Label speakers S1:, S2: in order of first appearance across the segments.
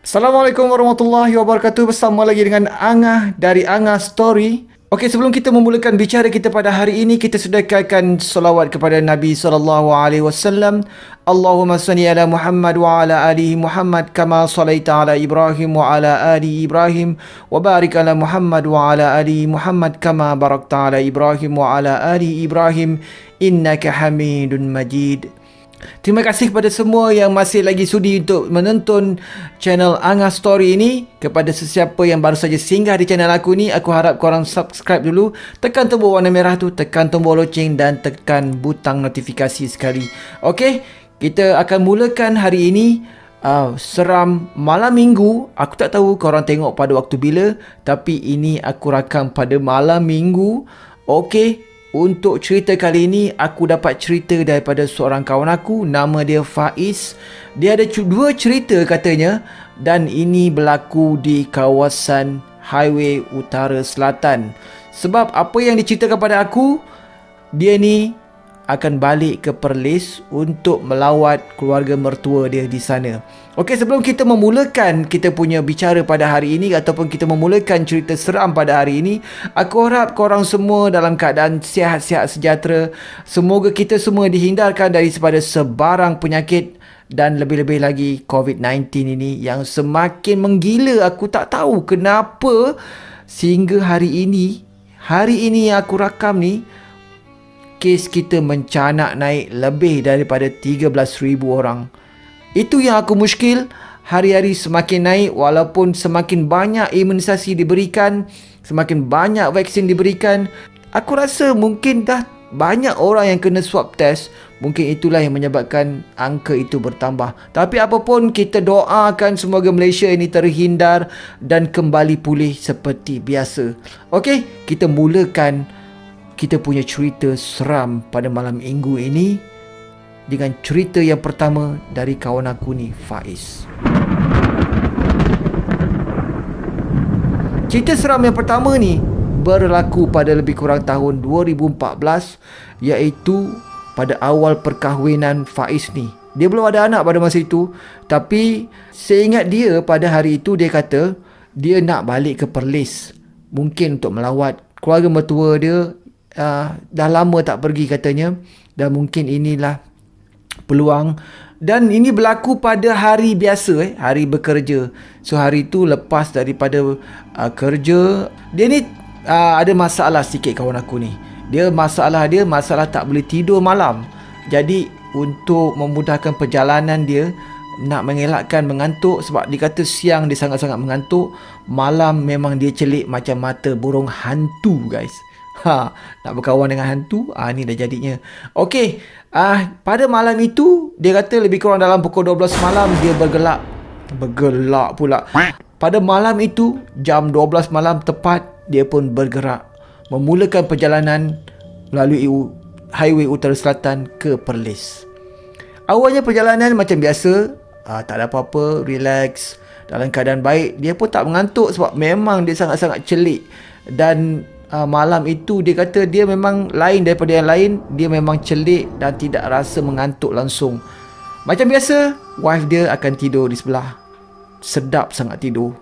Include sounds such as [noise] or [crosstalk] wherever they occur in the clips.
S1: Assalamualaikum warahmatullahi wabarakatuh. Bersama lagi dengan Angah dari Angah Story. Okey, sebelum kita memulakan bicara kita pada hari ini, kita sediakan salawat kepada Nabi wasallam. Allahumma salli ala Muhammad wa ala ali Muhammad kama sallaita ala Ibrahim wa ala ali Ibrahim wa barik ala Muhammad wa ala ali Muhammad kama barakta ala Ibrahim wa ala ali Ibrahim innaka Hamidun Majid. Terima kasih kepada semua yang masih lagi sudi untuk menonton channel Anga Story ini. Kepada sesiapa yang baru saja singgah di channel aku ni, aku harap korang subscribe dulu. Tekan tombol warna merah tu, tekan tombol loceng dan tekan butang notifikasi sekali. Okey, kita akan mulakan hari ini. Uh, seram malam minggu Aku tak tahu korang tengok pada waktu bila Tapi ini aku rakam pada malam minggu Okey untuk cerita kali ini, aku dapat cerita daripada seorang kawan aku. Nama dia Faiz. Dia ada dua cerita katanya. Dan ini berlaku di kawasan Highway Utara Selatan. Sebab apa yang diceritakan kepada aku, dia ni akan balik ke Perlis untuk melawat keluarga mertua dia di sana. Okey, sebelum kita memulakan kita punya bicara pada hari ini ataupun kita memulakan cerita seram pada hari ini, aku harap korang semua dalam keadaan sihat-sihat sejahtera. Semoga kita semua dihindarkan dari sebarang penyakit dan lebih-lebih lagi COVID-19 ini yang semakin menggila. Aku tak tahu kenapa sehingga hari ini, hari ini yang aku rakam ni, kes kita mencanak naik lebih daripada 13,000 orang. Itu yang aku muskil. Hari-hari semakin naik walaupun semakin banyak imunisasi diberikan, semakin banyak vaksin diberikan. Aku rasa mungkin dah banyak orang yang kena swab test. Mungkin itulah yang menyebabkan angka itu bertambah. Tapi apapun kita doakan semoga Malaysia ini terhindar dan kembali pulih seperti biasa. Okey, kita mulakan kita punya cerita seram pada malam minggu ini dengan cerita yang pertama dari kawan aku ni Faiz. Cerita seram yang pertama ni berlaku pada lebih kurang tahun 2014 iaitu pada awal perkahwinan Faiz ni. Dia belum ada anak pada masa itu tapi seingat dia pada hari itu dia kata dia nak balik ke Perlis mungkin untuk melawat keluarga mertua dia uh, dah lama tak pergi katanya dan mungkin inilah peluang. Dan ini berlaku pada hari biasa eh hari bekerja. So hari tu lepas daripada uh, kerja dia ni uh, ada masalah sikit kawan aku ni. Dia masalah dia masalah tak boleh tidur malam. Jadi untuk memudahkan perjalanan dia nak mengelakkan mengantuk sebab dikata siang dia sangat-sangat mengantuk malam memang dia celik macam mata burung hantu guys Ha, nak berkawan dengan hantu, ah ha, ni dah jadinya. Okey, ah pada malam itu dia kata lebih kurang dalam pukul 12 malam dia bergelak. Bergelak pula. Pada malam itu jam 12 malam tepat dia pun bergerak memulakan perjalanan melalui highway utara selatan ke Perlis. Awalnya perjalanan macam biasa, ah, tak ada apa-apa, relax, dalam keadaan baik. Dia pun tak mengantuk sebab memang dia sangat-sangat celik dan uh, malam itu dia kata dia memang lain daripada yang lain dia memang celik dan tidak rasa mengantuk langsung. Macam biasa wife dia akan tidur di sebelah. Sedap sangat tidur.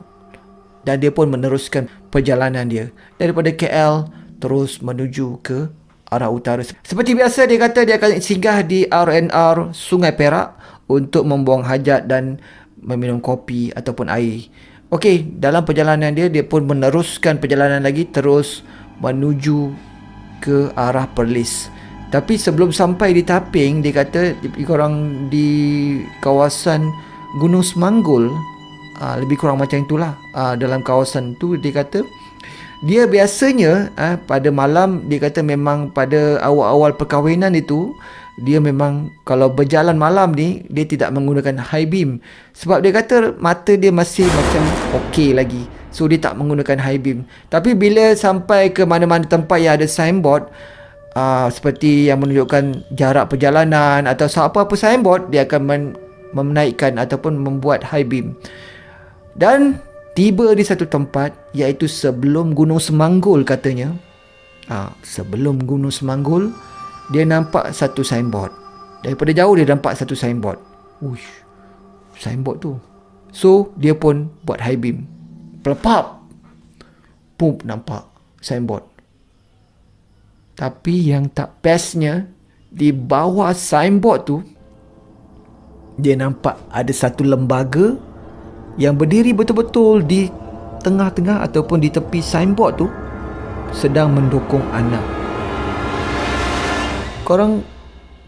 S1: Dan dia pun meneruskan perjalanan dia. Daripada KL terus menuju ke arah utara. Seperti biasa dia kata dia akan singgah di RNR Sungai Perak untuk membuang hajat dan meminum kopi ataupun air. Okey, dalam perjalanan dia dia pun meneruskan perjalanan lagi terus menuju ke arah Perlis. Tapi sebelum sampai di Taping, dia kata korang di kawasan Gunung Semanggul, ah, lebih kurang macam itulah. Ah, dalam kawasan tu dia kata dia biasanya ah, pada malam dia kata memang pada awal-awal perkahwinan itu dia memang kalau berjalan malam ni dia tidak menggunakan high beam sebab dia kata mata dia masih macam okey lagi so dia tak menggunakan high beam tapi bila sampai ke mana-mana tempat yang ada signboard uh, seperti yang menunjukkan jarak perjalanan atau apa-apa signboard dia akan men- menaikkan ataupun membuat high beam dan tiba di satu tempat iaitu sebelum Gunung Semanggul katanya uh, sebelum Gunung Semanggul dia nampak satu signboard. Daripada jauh dia nampak satu signboard. Uish. Signboard tu. So dia pun buat high beam. Pelepap. Pum nampak signboard. Tapi yang tak bestnya di bawah signboard tu dia nampak ada satu lembaga yang berdiri betul-betul di tengah-tengah ataupun di tepi signboard tu sedang mendukung anak. Korang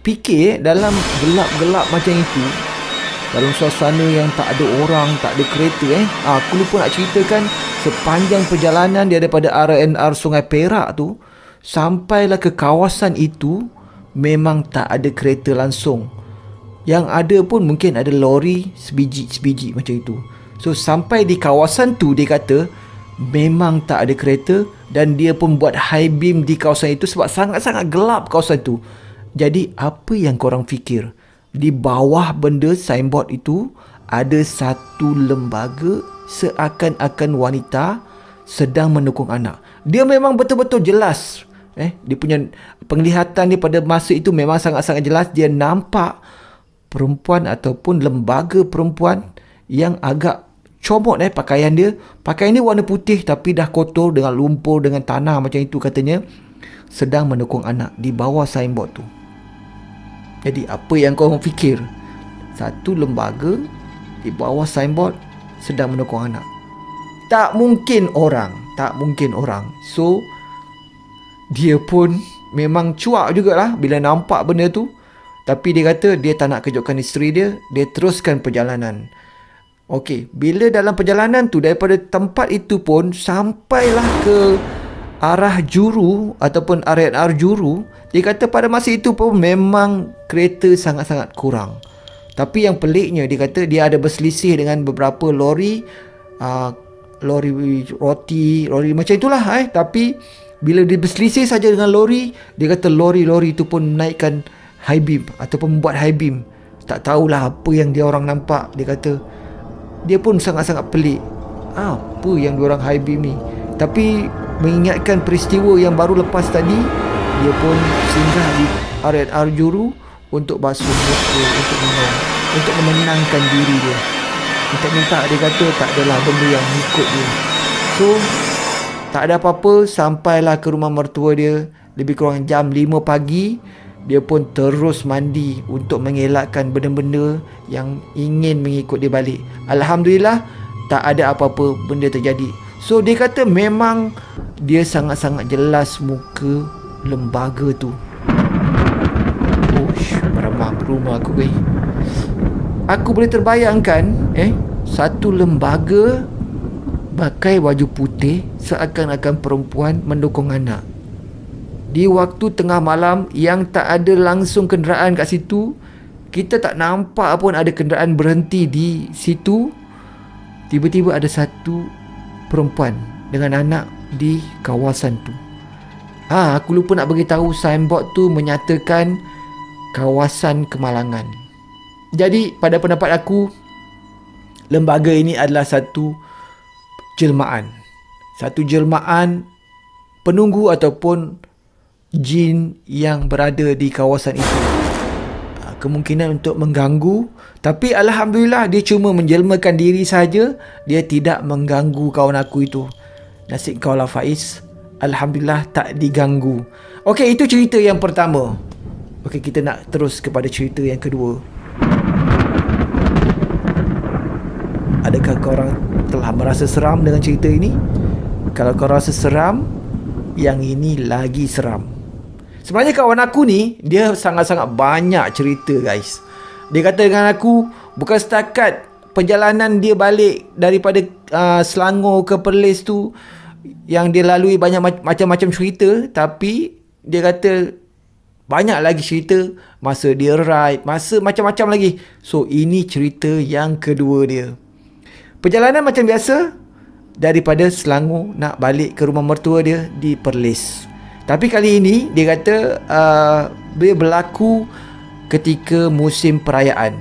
S1: fikir dalam gelap-gelap macam itu dalam suasana yang tak ada orang, tak ada kereta eh. Ha, aku lupa nak ceritakan sepanjang perjalanan dia daripada RNR Sungai Perak tu sampailah ke kawasan itu memang tak ada kereta langsung. Yang ada pun mungkin ada lori sebiji-sebiji macam itu. So sampai di kawasan tu dia kata memang tak ada kereta dan dia pun buat high beam di kawasan itu sebab sangat-sangat gelap kawasan tu. Jadi apa yang korang fikir? Di bawah benda signboard itu ada satu lembaga seakan-akan wanita sedang mendukung anak. Dia memang betul-betul jelas. Eh, dia punya penglihatan dia pada masa itu memang sangat-sangat jelas. Dia nampak perempuan ataupun lembaga perempuan yang agak comot eh pakaian dia. Pakaian dia warna putih tapi dah kotor dengan lumpur dengan tanah macam itu katanya. Sedang mendukung anak di bawah signboard tu. Jadi apa yang kau fikir? Satu lembaga di bawah signboard sedang mendukung anak. Tak mungkin orang, tak mungkin orang. So dia pun memang cuak jugalah bila nampak benda tu. Tapi dia kata dia tak nak kejutkan isteri dia, dia teruskan perjalanan. Okey, bila dalam perjalanan tu daripada tempat itu pun sampailah ke arah juru ataupun RNR juru, dia kata pada masa itu pun memang kereta sangat-sangat kurang. Tapi yang peliknya dia kata dia ada berselisih dengan beberapa lori uh, lori roti, lori macam itulah eh. Tapi bila dia berselisih saja dengan lori, dia kata lori-lori itu pun naikkan high beam ataupun membuat high beam. Tak tahulah apa yang dia orang nampak. Dia kata dia pun sangat-sangat pelik. Apa yang dia orang high beam ni? Tapi mengingatkan peristiwa yang baru lepas tadi, dia pun singgah di RNR Juru untuk basuh muka untuk minum untuk menenangkan diri dia. Minta-minta dia kata tak adalah benda yang ikut dia. So tak ada apa-apa sampailah ke rumah mertua dia. Lebih kurang jam 5 pagi dia pun terus mandi untuk mengelakkan benda-benda yang ingin mengikut dia balik. Alhamdulillah tak ada apa-apa benda terjadi so dia kata memang dia sangat-sangat jelas muka lembaga tu Ush, meramah rumah aku gay. Aku boleh terbayangkan eh satu lembaga pakai baju putih seakan-akan perempuan mendukung anak. Di waktu tengah malam yang tak ada langsung kenderaan kat situ, kita tak nampak pun ada kenderaan berhenti di situ. Tiba-tiba ada satu perempuan dengan anak di kawasan tu. Ha, aku lupa nak bagi tahu signboard tu menyatakan kawasan kemalangan. Jadi pada pendapat aku lembaga ini adalah satu jelmaan. Satu jelmaan penunggu ataupun jin yang berada di kawasan itu. Kemungkinan untuk mengganggu tapi alhamdulillah dia cuma menjelmakan diri saja, dia tidak mengganggu kawan aku itu. Nasib kau lah Faiz. Alhamdulillah tak diganggu. Okey, itu cerita yang pertama. Okey, kita nak terus kepada cerita yang kedua. Adakah korang telah merasa seram dengan cerita ini? Kalau kau rasa seram, yang ini lagi seram. Sebenarnya kawan aku ni, dia sangat-sangat banyak cerita guys. Dia kata dengan aku, bukan setakat perjalanan dia balik daripada uh, Selangor ke Perlis tu, yang dia lalui banyak macam-macam cerita tapi dia kata banyak lagi cerita. Masa dia ride masa macam-macam lagi. So ini cerita yang kedua dia. Perjalanan macam biasa daripada Selangor nak balik ke rumah mertua dia di Perlis tapi kali ini dia kata uh, dia berlaku ketika musim perayaan.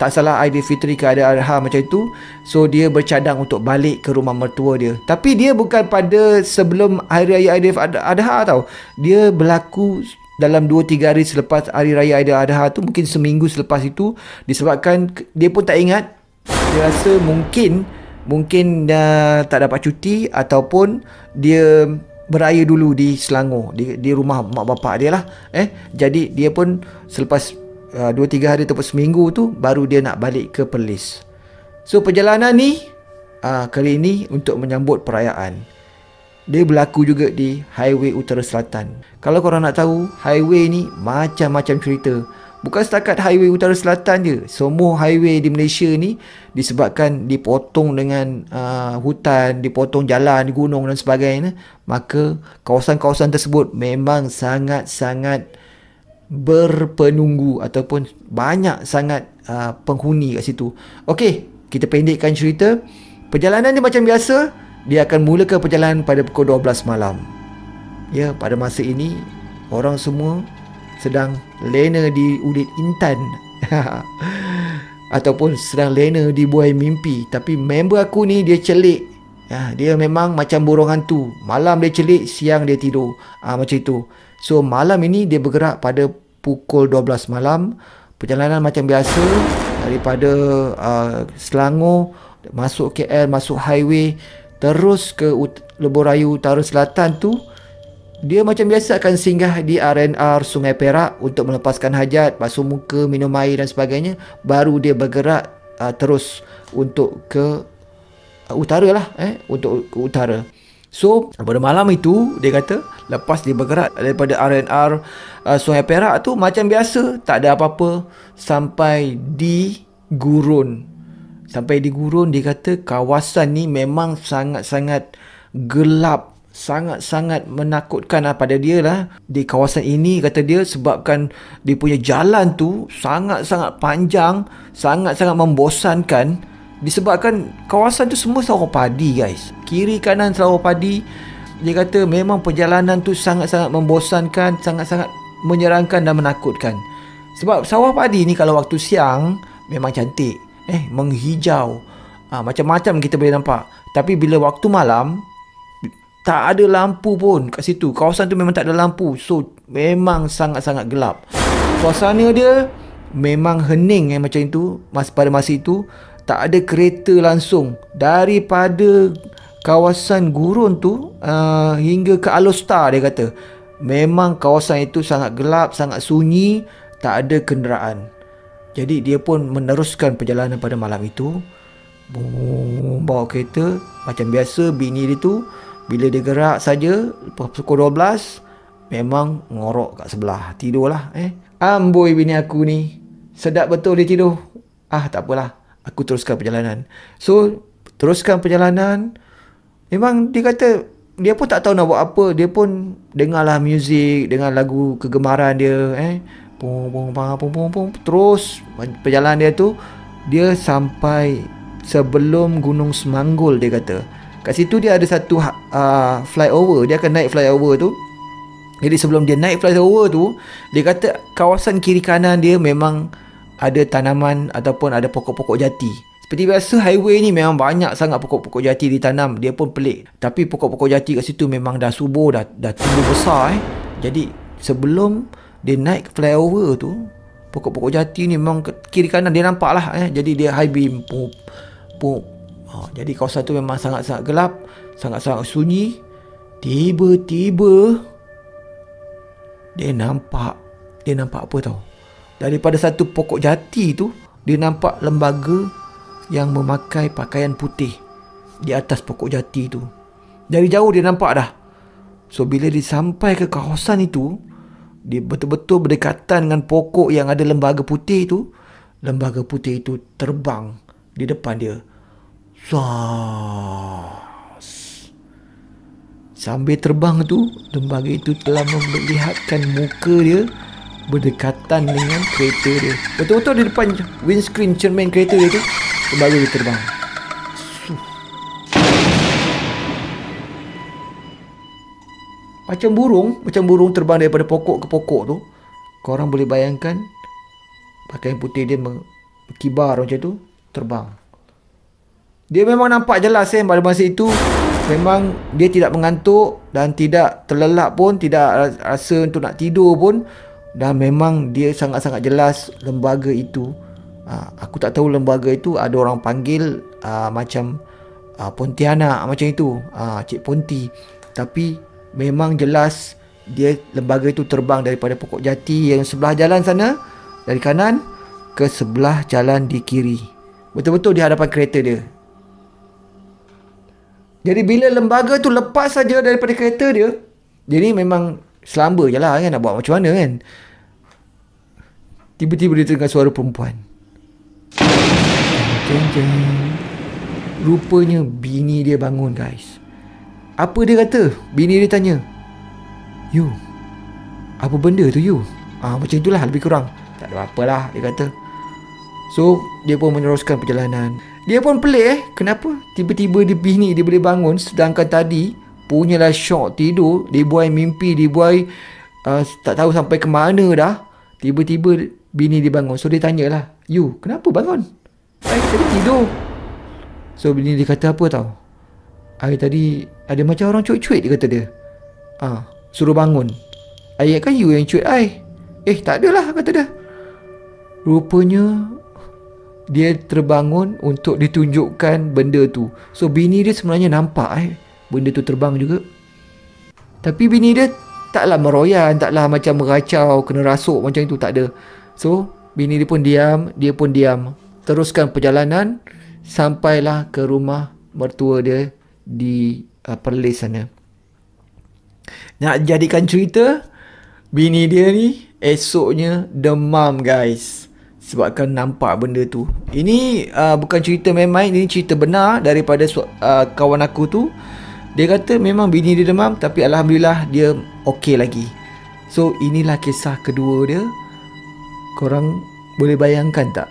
S1: Tak salah Aidilfitri ke ada Adha macam itu. So dia bercadang untuk balik ke rumah mertua dia. Tapi dia bukan pada sebelum hari raya Aidil Adha tau. Dia berlaku dalam 2-3 hari selepas hari raya Aidil Adha tu mungkin seminggu selepas itu disebabkan dia pun tak ingat. Dia rasa mungkin mungkin dia tak dapat cuti ataupun dia beraya dulu di Selangor di, di rumah mak bapak dia lah eh. Jadi dia pun selepas uh, 2 3 hari ataupun seminggu tu baru dia nak balik ke Perlis. So perjalanan ni uh, kali ini untuk menyambut perayaan. Dia berlaku juga di highway utara selatan. Kalau korang nak tahu highway ni macam-macam cerita Bukan setakat highway utara selatan je. Semua highway di Malaysia ni disebabkan dipotong dengan uh, hutan, dipotong jalan, gunung dan sebagainya. Maka kawasan-kawasan tersebut memang sangat-sangat berpenunggu ataupun banyak sangat uh, penghuni kat situ. Okey, kita pendekkan cerita. Perjalanan ni macam biasa, dia akan mulakan perjalanan pada pukul 12 malam. Ya, pada masa ini orang semua sedang lena di ulit intan. [laughs] Ataupun sedang lena di buai mimpi. Tapi member aku ni dia celik. Ya, dia memang macam burung hantu. Malam dia celik siang dia tidur. Ha, macam itu. So malam ini dia bergerak pada pukul 12 malam. Perjalanan macam biasa. Daripada uh, Selangor masuk KL masuk highway terus ke ut- Raya Utara Selatan tu dia macam biasa akan singgah di RNR Sungai Perak untuk melepaskan hajat, basuh muka, minum air dan sebagainya. Baru dia bergerak uh, terus untuk ke uh, utara lah. Eh, untuk ke utara. So, pada malam itu, dia kata, lepas dia bergerak daripada RNR uh, Sungai Perak tu, macam biasa, tak ada apa-apa sampai di Gurun. Sampai di Gurun, dia kata kawasan ni memang sangat-sangat gelap sangat-sangat menakutkan lah pada dia lah. Di kawasan ini kata dia sebabkan dia punya jalan tu sangat-sangat panjang sangat-sangat membosankan. Disebabkan kawasan tu semua sawah padi guys. Kiri kanan sawah padi dia kata memang perjalanan tu sangat-sangat membosankan sangat-sangat menyerangkan dan menakutkan. Sebab sawah padi ni kalau waktu siang memang cantik. Eh menghijau. Ha, macam-macam kita boleh nampak. Tapi bila waktu malam tak ada lampu pun kat situ. Kawasan tu memang tak ada lampu. So, memang sangat-sangat gelap. Suasana dia memang hening eh, macam itu. Mas, pada masa itu, tak ada kereta langsung. Daripada kawasan gurun tu uh, hingga ke Alostar dia kata. Memang kawasan itu sangat gelap, sangat sunyi. Tak ada kenderaan. Jadi, dia pun meneruskan perjalanan pada malam itu. Bawa kereta. Macam biasa, bini dia tu bila dia gerak saja pukul 12 memang ngorok kat sebelah. Tidurlah eh. Amboi bini aku ni. Sedap betul dia tidur. Ah tak apalah. Aku teruskan perjalanan. So teruskan perjalanan. Memang dia kata dia pun tak tahu nak buat apa. Dia pun dengarlah muzik dengan lagu kegemaran dia eh. Pum pum pum pum pum pum. Terus perjalanan dia tu dia sampai sebelum Gunung Semanggul dia kata. Kat situ dia ada satu uh, flyover. Dia akan naik flyover tu. Jadi sebelum dia naik flyover tu, dia kata kawasan kiri kanan dia memang ada tanaman ataupun ada pokok-pokok jati. Seperti biasa highway ni memang banyak sangat pokok-pokok jati ditanam. Dia pun pelik. Tapi pokok-pokok jati kat situ memang dah subur, dah, dah tumbuh besar eh. Jadi sebelum dia naik flyover tu, pokok-pokok jati ni memang kiri kanan dia nampak lah eh. Jadi dia high beam. Pup, pup, Ha, jadi kawasan tu memang sangat-sangat gelap, sangat-sangat sunyi. Tiba-tiba dia nampak dia nampak apa tau? Daripada satu pokok jati tu, dia nampak lembaga yang memakai pakaian putih di atas pokok jati tu. Dari jauh dia nampak dah. So bila dia sampai ke kawasan itu, dia betul-betul berdekatan dengan pokok yang ada lembaga putih tu, lembaga putih itu terbang di depan dia. Sas. Sambil terbang tu, lembaga itu telah memperlihatkan muka dia berdekatan dengan kereta dia. Betul-betul di depan windscreen cermin kereta dia tu, lembaga dia terbang. Macam burung, macam burung terbang daripada pokok ke pokok tu. Korang boleh bayangkan pakaian putih dia berkibar macam tu, terbang. Dia memang nampak jelas eh pada masa itu. Memang dia tidak mengantuk dan tidak terlelap pun, tidak rasa untuk nak tidur pun. Dan memang dia sangat-sangat jelas lembaga itu. Uh, aku tak tahu lembaga itu ada orang panggil uh, macam uh, Pontianak macam itu. Cik Ponti. Tapi memang jelas dia lembaga itu terbang daripada pokok jati yang sebelah jalan sana dari kanan ke sebelah jalan di kiri. Betul-betul di hadapan kereta dia jadi bila lembaga tu lepas saja daripada kereta dia jadi memang selamba je lah kan nak buat macam mana kan. Tiba-tiba dia dengar suara perempuan. Jeng jeng Rupanya bini dia bangun guys. Apa dia kata? Bini dia tanya. You Apa benda tu you? Ah Macam itulah lebih kurang. Tak ada apa lah dia kata. So dia pun meneruskan perjalanan Dia pun pelik eh. Kenapa? Tiba-tiba dia bini dia boleh bangun. Sedangkan tadi Punyalah shock tidur. Dia buai mimpi Dia buai uh, Tak tahu sampai ke mana dah. Tiba-tiba bini dia bangun. So dia tanyalah You kenapa bangun? Eh tadi tidur. So bini dia kata apa tau? Hari tadi ada macam orang cuit-cuit dia kata dia. Ah, Suruh bangun. Ayat kan you yang cuit I Eh tak adalah kata dia. Rupanya Dia terbangun untuk ditunjukkan benda tu. So bini dia sebenarnya nampak eh. Benda tu terbang juga. Tapi bini dia taklah meroyan Taklah macam meracau Kena rasuk macam itu tak ada. So bini dia pun diam Dia pun diam. Teruskan perjalanan sampailah ke rumah mertua dia di uh, Perlis sana. Nak jadikan cerita, bini dia ni esoknya demam guys. Sebabkan nampak benda tu. Ini uh, bukan cerita main-main, ini cerita benar daripada uh, kawan aku tu. Dia kata memang bini dia demam tapi Alhamdulillah dia okey lagi. So inilah kisah kedua dia. Korang boleh bayangkan tak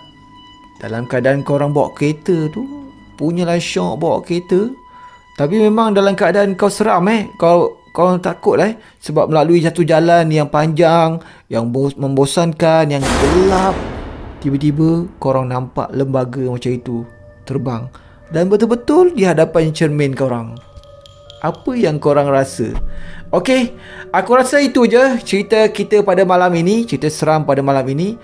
S1: dalam keadaan korang bawa kereta tu Punyalah syok bawa kereta Tapi memang dalam keadaan kau seram eh Kau kau takut eh Sebab melalui satu jalan yang panjang Yang bos, membosankan Yang gelap Tiba-tiba korang nampak lembaga macam itu Terbang. Dan betul-betul di hadapan cermin korang. Apa yang korang rasa? Okay Aku rasa itu je cerita kita pada malam ini. Cerita seram pada malam ini.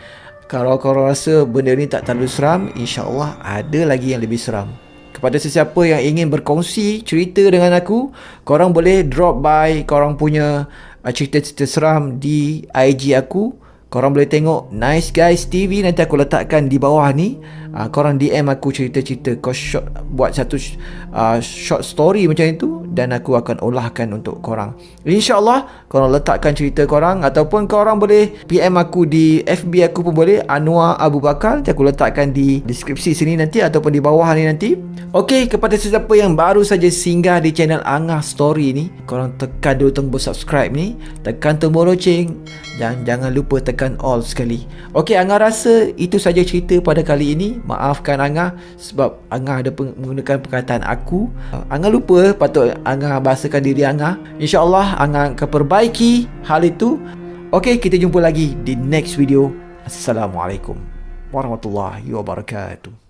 S1: Kalau korang rasa benda ni tak terlalu seram, insya-Allah ada lagi yang lebih seram. Kepada sesiapa yang ingin berkongsi cerita dengan aku, korang boleh drop by korang punya uh, cerita-cerita seram di IG aku. Korang boleh tengok Nice Guys TV nanti aku letakkan di bawah ni. Uh, korang DM aku cerita-cerita kau short buat satu uh, short story macam itu dan aku akan olahkan untuk korang. InsyaAllah korang letakkan cerita korang ataupun korang boleh PM aku di FB aku pun boleh Anwar Abu Bakar. Nanti aku letakkan di deskripsi sini nanti ataupun di bawah ni nanti. Okey, kepada sesiapa yang baru saja singgah di channel Angah Story ni, korang tekan dulu tombol subscribe ni, tekan tombol loceng dan jangan lupa tekan all sekali. Okey, Angah rasa itu saja cerita pada kali ini. Maafkan Angah sebab Angah ada menggunakan perkataan aku. Angah lupa patut Angah bahasakan diri Angah. InsyaAllah Angah akan perbaiki hal itu. Okey, kita jumpa lagi di next video. Assalamualaikum warahmatullahi wabarakatuh.